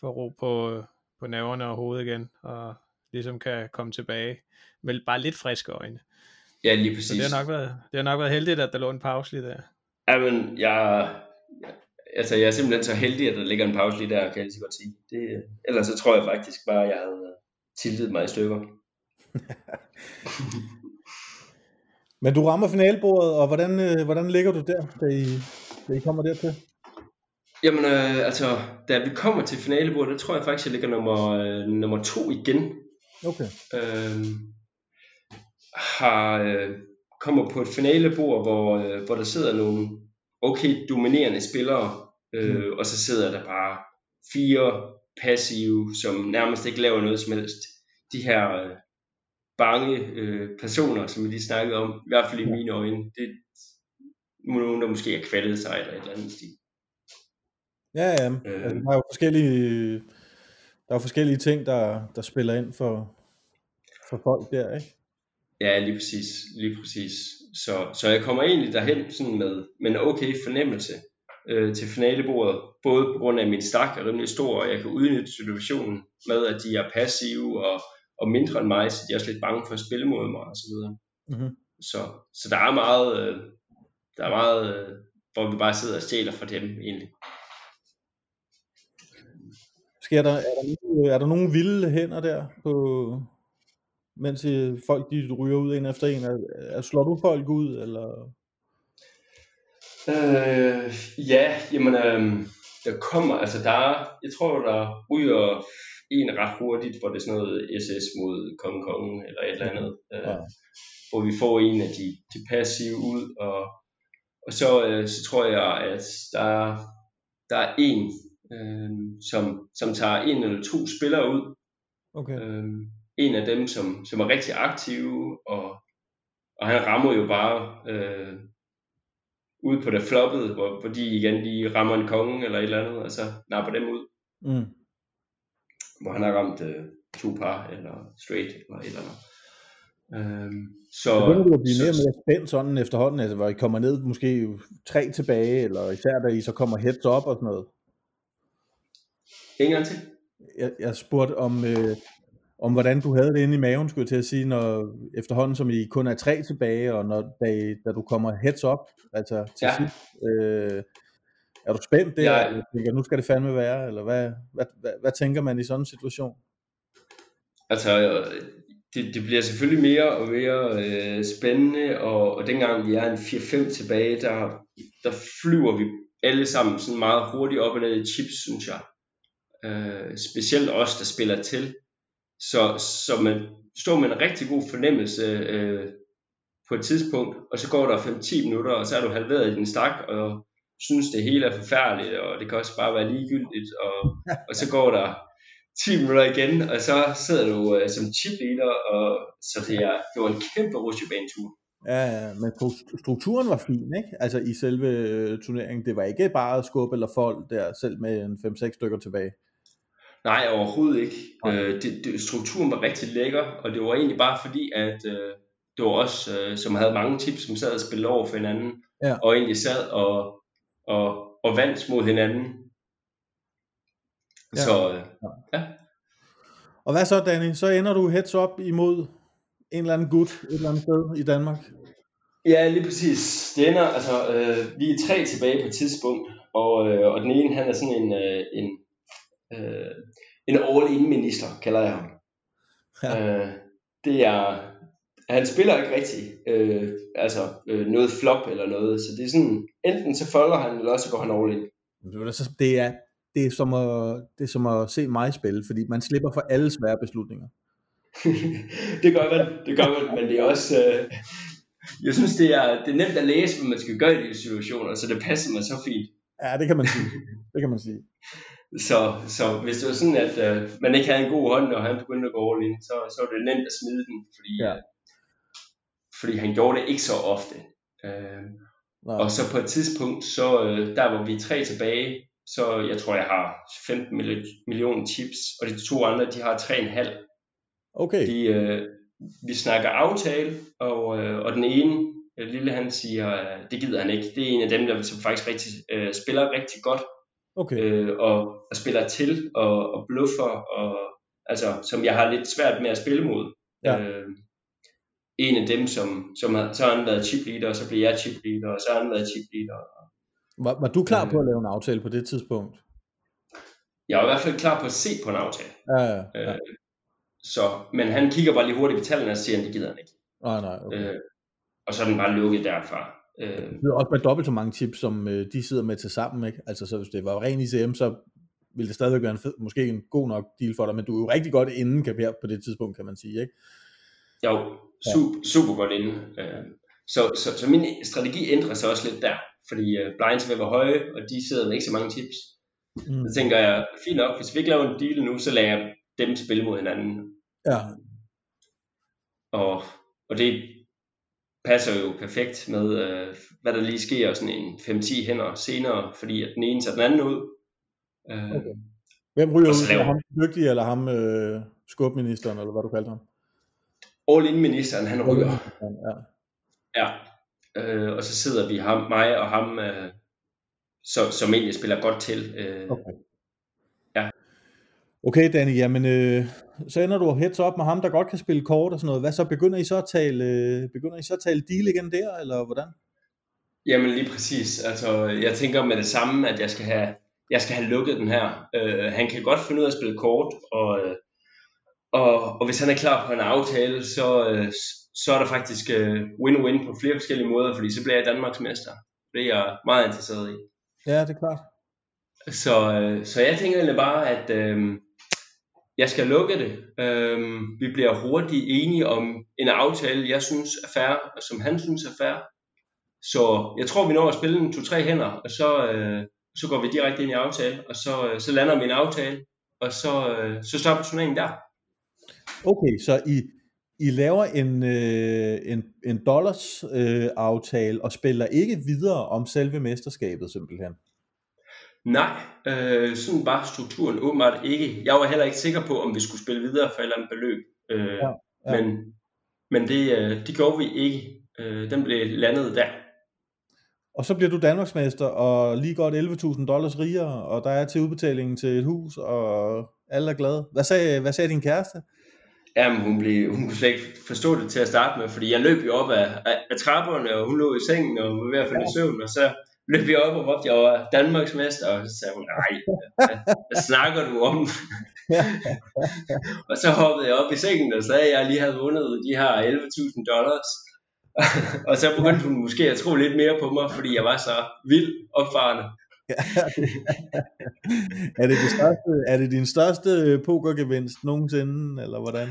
får ro på, på nerverne og hovedet igen, og ligesom kan komme tilbage med bare lidt friske øjne. Ja, lige præcis. Så det har nok været, det har nok været heldigt, at der lå en pause lige der. Jamen, jeg, altså jeg er simpelthen så heldig, at der ligger en pause lige der, kan jeg lige godt sige. Det, ellers så tror jeg faktisk bare, at jeg havde tiltet mig i stykker. Men du rammer finalbordet, og hvordan, øh, hvordan ligger du der, da I, da I kommer dertil? Jamen, øh, altså, da vi kommer til finalebordet, der tror jeg faktisk, jeg ligger nummer, øh, nummer to igen. Okay. Øh, har, øh, kommer på et finalebord, hvor, øh, hvor der sidder nogle okay dominerende spillere, øh, mm. og så sidder der bare fire passive, som nærmest ikke laver noget som helst. De her øh, bange øh, personer, som vi lige snakkede om, i hvert fald i mine øjne, det er nogen, der måske er kvaldet sig eller et eller andet stil. Ja, ja. Øh, altså, der er jo forskellige, der er forskellige ting, der, der spiller ind for, for folk der, ikke? Ja, lige præcis. Lige præcis. Så, så jeg kommer egentlig derhen sådan med, med en okay fornemmelse øh, til finalebordet, både på grund af, min stak er rimelig stor, og jeg kan udnytte situationen med, at de er passive og, og mindre end mig, så de er også lidt bange for at spille mod mig og så videre. Mm-hmm. Så, så der er meget, øh, der er meget, øh, hvor vi bare sidder og stjæler fra dem egentlig. Sker der, er, der, er der nogle vilde hænder der på, mens folk de ryger ud en efter en? Er, er, slår du folk ud, eller? Øh, ja, jamen, øh, der kommer, altså der er, jeg tror, der ryger en ret hurtigt, hvor det er sådan noget SS mod Kong Kong, eller et eller andet, øh, ja. hvor vi får en af de, de passive ud, og, og så, øh, så tror jeg, at der, der er en, øh, som, som tager en eller to spillere ud, okay. øh, en af dem, som, som er rigtig aktive, og, og han rammer jo bare øh, ud på det floppede, hvor, hvor de igen de rammer en konge eller et eller andet, og så napper dem ud. Mm. Hvor han har ramt øh, to par, eller straight, eller et eller andet. Øhm, så, Begynder du at blive mere og mere spændt sådan efterhånden, altså hvor I kommer ned måske tre tilbage, eller især da I så kommer heads up og sådan noget? En gang til. Jeg, jeg spurgte om, øh, om hvordan du havde det inde i maven, skulle jeg til at sige, når efterhånden som I kun er tre tilbage, og når, da, da du kommer heads up, altså til ja. sidst, øh, er du spændt der, ja. eller tænker, nu skal det fandme være, eller hvad, hvad, hvad, hvad tænker man i sådan en situation? Altså, det, det bliver selvfølgelig mere og mere øh, spændende, og, og dengang vi er en 4-5 tilbage, der, der flyver vi alle sammen sådan meget hurtigt op og ned i chips, synes jeg. Øh, specielt os, der spiller til. Så, så man står med en rigtig god fornemmelse øh, på et tidspunkt, og så går der 5-10 minutter, og så er du halveret i din stak, og synes det hele er forfærdeligt, og det kan også bare være ligegyldigt, og, og så går der 10 minutter igen, og så sidder du øh, som chipleader, og så det, er, det var en kæmpe rutsjebanetur. Ja, ja, men strukturen var fin, ikke? Altså i selve øh, turneringen, det var ikke bare at skubbe eller folk der, selv med en 5-6 stykker tilbage. Nej, overhovedet ikke. Øh, det, det, strukturen var rigtig lækker, og det var egentlig bare fordi, at øh, det var os, øh, som havde mange tips, som sad og spillede over for hinanden, Ja. og egentlig sad og, og, og vandt mod hinanden. Ja. Så øh, Og hvad så, Danny? Så ender du heads up imod en eller anden gut et eller andet sted i Danmark. Ja, lige præcis. Det ender, altså, øh, vi er tre tilbage på et tidspunkt, og, øh, og den ene, han er sådan en, øh, en, øh, en all-in-minister, kalder jeg ham. Ja. Øh, det er, han spiller ikke rigtig, øh, altså øh, noget flop eller noget, så det er sådan, enten så folder han, eller også så går han all in. Det er, det er, det er, som at, det er som at se mig spille, fordi man slipper for alle svære beslutninger. det gør man, det gør man, men det er også, øh, jeg synes det er, det er nemt at læse, hvad man skal gøre i de situationer, så det passer mig så fint. Ja, det kan man sige. Det kan man sige. Så, så hvis det var sådan, at øh, man ikke havde en god hånd, og han begyndte at gå all in, så, så var det nemt at smide den, fordi, Ja. Fordi han gjorde det ikke så ofte. Øh, og så på et tidspunkt, så øh, der hvor vi tre tilbage, så jeg tror, jeg har 15 milli- millioner chips, og de to andre, de har 3,5. okay. De, øh, vi snakker aftale, og, øh, og den ene, øh, lille han siger, øh, det gider han ikke. Det er en af dem, der som faktisk rigtig, øh, spiller rigtig godt, okay. øh, og, og spiller til, og, og bluffer, og, altså, som jeg har lidt svært med at spille mod. Ja. Øh, en af dem, som, som har, så har han været chip leader, og så bliver jeg chip leader, og så har han været chip leader. Var, var du klar øh, på at lave en aftale på det tidspunkt? Jeg var i hvert fald klar på at se på en aftale. Ja, ja. ja. Øh, så, men han kigger bare lige hurtigt på tallene og siger, at det gider han ikke. Nej, nej, okay. Øh, og så er den bare lukket derfra. Øh, Det er også med dobbelt så mange chips, som øh, de sidder med til sammen, ikke? Altså, så hvis det var ren ICM, så ville det stadigvæk være en fed, måske en god nok deal for dig, men du er jo rigtig godt inden kaperet på det tidspunkt, kan man sige, ikke? jo, super, super godt inde. Øh, så, så, så min strategi ændrer sig også lidt der, fordi øh, blinds vil være høje, og de sidder med ikke så mange tips. Mm. Så tænker jeg, fint nok, hvis vi ikke laver en deal nu, så lader jeg dem spille mod hinanden. Ja, Og, og det passer jo perfekt med, øh, hvad der lige sker sådan en 5-10 hænder senere, fordi at den ene tager den anden ud. Øh, Okay. Hvem ryger ud? ham den dygtige, eller ham øh, skubministeren, eller hvad du kaldte ham? All-in-ministeren, han ryger. Ja. Ja. Øh, og så sidder vi ham, mig og ham, øh, så, som egentlig spiller godt til. Øh, Okay. Ja. Okay, Danny, jamen, øh, så ender du heads op med ham, der godt kan spille kort og sådan noget. Hvad så, begynder I så at tale, øh, begynder I så at tale deal igen der, eller hvordan? Jamen lige præcis. Altså, jeg tænker med det samme, at jeg skal have, jeg skal have lukket den her. Øh, han kan godt finde ud af at spille kort, og, øh, og, og hvis han er klar på en aftale, så, øh, så er der faktisk øh, win-win på flere forskellige måder, fordi så bliver jeg Danmarks mester. Det er jeg meget interesseret i. Ja, det er klart. Så, øh, så jeg tænker egentlig bare, at øh, jeg skal lukke det. Øh, vi bliver hurtigt enige om en aftale, jeg synes er fair, og som han synes er fair. Så jeg tror, vi når at spille en to-tre hænder, og så, øh, så går vi direkte ind i aftale, og så, øh, så lander vi en aftale, og så, øh, så stopper turneringen der. Okay, så I, I laver en, øh, en, en dollars øh, aftale og spiller ikke videre om selve mesterskabet simpelthen. Nej, øh, sådan var strukturen åbenbart ikke. Jeg var heller ikke sikker på, om vi skulle spille videre for et eller andet beløb. Øh, Ja, ja. Men, men det, øh, det gjorde vi ikke. Øh, den blev landet der. Og så bliver du Danmarksmester og lige godt 11.000 dollars rigere, og der er til udbetalingen til et hus, og alle er glade. Hvad sagde, hvad sagde din kæreste? Jamen, hun, blev, hun kunne slet ikke forstå det til at starte med, fordi jeg løb jo op af, af, af trapperne, og hun lå i sengen og var ved at falde i søvn, og så løb jeg op og råbte, jeg var Danmarks mester, og så sagde hun, nej, hvad, snakker du om? og så hoppede jeg op i sengen og sagde, at jeg lige havde vundet de her 11.000 dollars. og så begyndte hun måske at tro lidt mere på mig, fordi jeg var så vild opfarende. er, det det største, er det din største pokergevinst nogensinde, eller hvordan?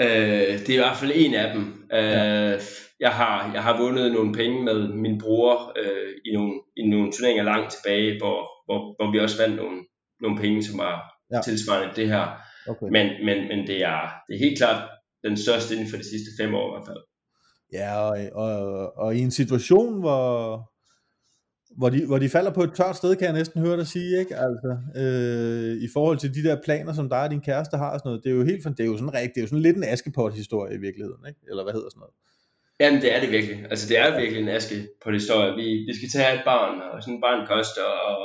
Øh, det er i hvert fald en af dem. Øh, jeg, har, jeg har vundet nogle penge med min bror øh, i, nogle, i nogle turneringer langt tilbage, hvor, hvor, hvor vi også vandt nogle, nogle penge, som var Ja. ja. tilsvarende det her. Okay. Men, men, men det, er, det er helt klart den største inden for de sidste fem år i hvert fald. Ja, og, og, og i en situation, hvor, hvor, de, hvor de falder på et tørt sted, kan jeg næsten høre dig sige, ikke? Altså, øh, i forhold til de der planer, som dig og din kæreste har og sådan noget. Det er jo helt, det er jo sådan rigtigt, det er jo sådan lidt en Askepot-historie i virkeligheden, ikke? Eller hvad hedder sådan noget? Jamen, det er det virkelig. Altså, det er virkelig en aske på det historie. Vi, vi skal tage et barn, og sådan et barn koster, og,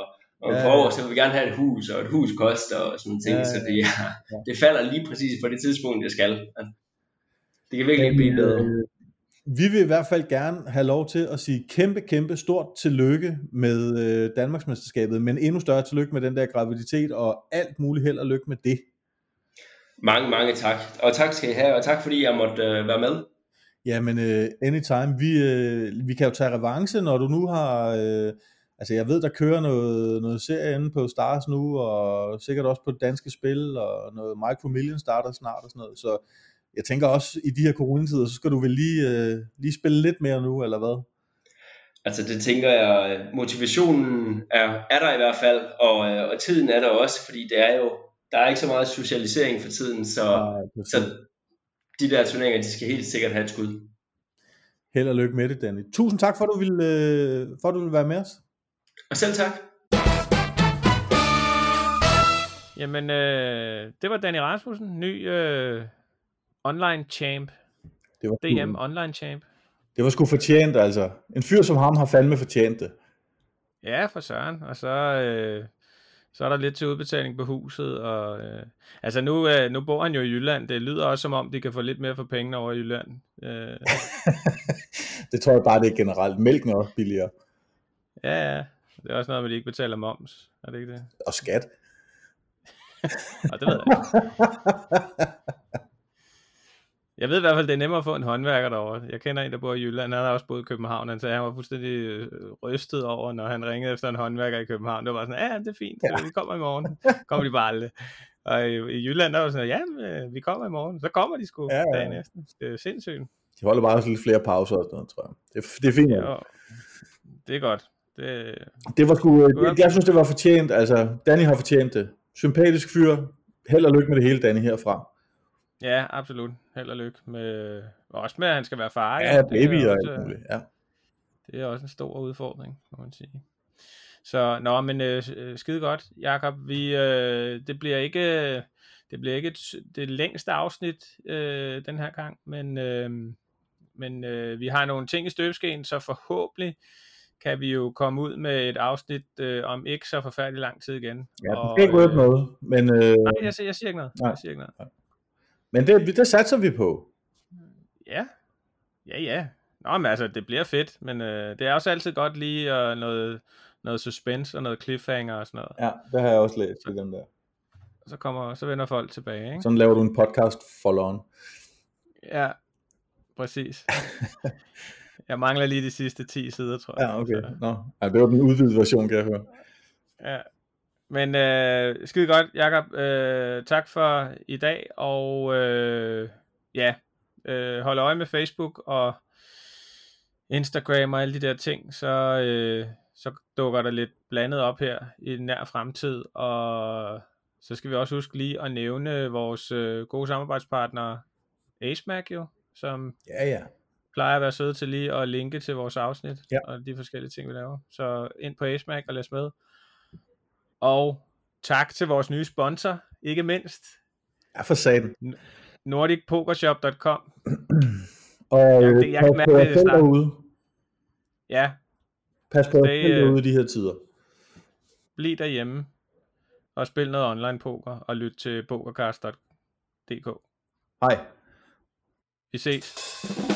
og ja, for år, så vil vi gerne have et hus, og et hus koster, og sådan ting. Ja, så det, ja, det falder lige præcis på det tidspunkt, det skal. Det kan virkelig ikke blive bedre. Øh, vi vil i hvert fald gerne have lov til at sige kæmpe, kæmpe stort tillykke med øh, Danmarksmesterskabet, men endnu større tillykke med den der graviditet, og alt muligt held og lykke med det. Mange, mange tak. Og tak skal I have, og tak fordi jeg måtte øh, være med. Jamen, uh, anytime. Vi, uh, vi kan jo tage revanche, når du nu har... Uh, altså, jeg ved, der kører noget, noget serie inde på Stars nu, og sikkert også på danske spil, og noget Micro Million starter snart og sådan noget. Så jeg tænker også, i de her coronatider, så skal du vel lige, uh, lige spille lidt mere nu, eller hvad? Altså det tænker jeg, motivationen er, er der i hvert fald, og, og tiden er der også, fordi det er jo, der er ikke så meget socialisering for tiden, så, Nej, så de der turneringer, de skal helt sikkert have et skud. Held og lykke med det, Danny. Tusind tak, for at du ville, øh, for at du ville være med os. Og selv tak. Jamen, øh, det var Danny Rasmussen, ny øh, online champ. Det var DM cool. online champ. Det var sgu fortjent, altså. En fyr som ham har fandme fortjent det. Ja, for søren. Og så, øh, så er der lidt til udbetaling på huset. Og, øh, altså nu, øh, nu bor han jo i Jylland. Det lyder også som om, de kan få lidt mere for pengene over i Jylland. Øh. det tror jeg bare, det er generelt. Mælken er også billigere. Ja, ja. Det er også noget, at de ikke betaler moms. Er det ikke det? Og skat. og det ved jeg Jeg ved i hvert fald, det er nemmere at få en håndværker derovre. Jeg kender en, der bor i Jylland, han har også boet i København. Han sagde, han var fuldstændig øh, rystet over, når han ringede efter en håndværker i København. Det var sådan, ja, det er fint, ja. vi kommer i morgen. kommer de bare aldrig. Og i, i Jylland, der var sådan, ja, øh, vi kommer i morgen. Så kommer de sgu ja, ja. dagen efter. Det er sindssygt. De holder bare lidt flere pauser og sådan noget, tror jeg. Det, er, det er fint. Ja, det er godt. Det, det var sgu, det, jeg synes, det var fortjent. Altså, Danny har fortjent det. Sympatisk fyr. Held og lykke med det hele, Danny, herfra. Ja, absolut. Held og lykke med, også med, at han skal være far. Ja, baby og alt muligt, ja. Det er også en stor udfordring, må man sige. Så, nå, men øh, øh skide godt, Jakob. Vi, øh, det bliver ikke, det bliver ikke det længste afsnit øh, den her gang, men, øh, men øh, vi har nogle ting i støbeskeen, så forhåbentlig kan vi jo komme ud med et afsnit øh, om ikke så forfærdelig lang tid igen. Ja, det skal ikke øh, noget, men... Øh... Nej, jeg, jeg siger ikke noget. Nej. Jeg siger ikke noget. Men det, det satser vi på. Ja, ja, ja. Nå, men altså, det bliver fedt, men øh, det er også altid godt lige uh, noget, noget suspense og noget cliffhanger og sådan noget. Ja, det har jeg også læst i den der. Så, kommer, så vender folk tilbage, ikke? Sådan laver du en podcast follow on. Ja, præcis. jeg mangler lige de sidste 10 sider, tror jeg. Ja, okay. Så. Nå, ja, det var den udvidede version, kan jeg høre. Ja, men øh, skide godt, Jakob. Øh, tak for i dag, og øh, ja, øh, hold øje med Facebook og Instagram og alle de der ting, så, øh, så dukker der lidt blandet op her i den nær fremtid, og så skal vi også huske lige at nævne vores øh, gode samarbejdspartner AceMac jo, som ja, ja. plejer at være søde til lige at linke til vores afsnit ja. og de forskellige ting, vi laver. Så ind på AceMac og læs med. Og tak til vores nye sponsor, ikke mindst. Ja, for satan. NordicPokershop.com Og ja, det, jeg kan mærke det snart. derude. Ja. Pas på jer selv derude i de her tider. Bliv derhjemme og spil noget online poker og lyt til pokercast.dk. Hej. Vi ses.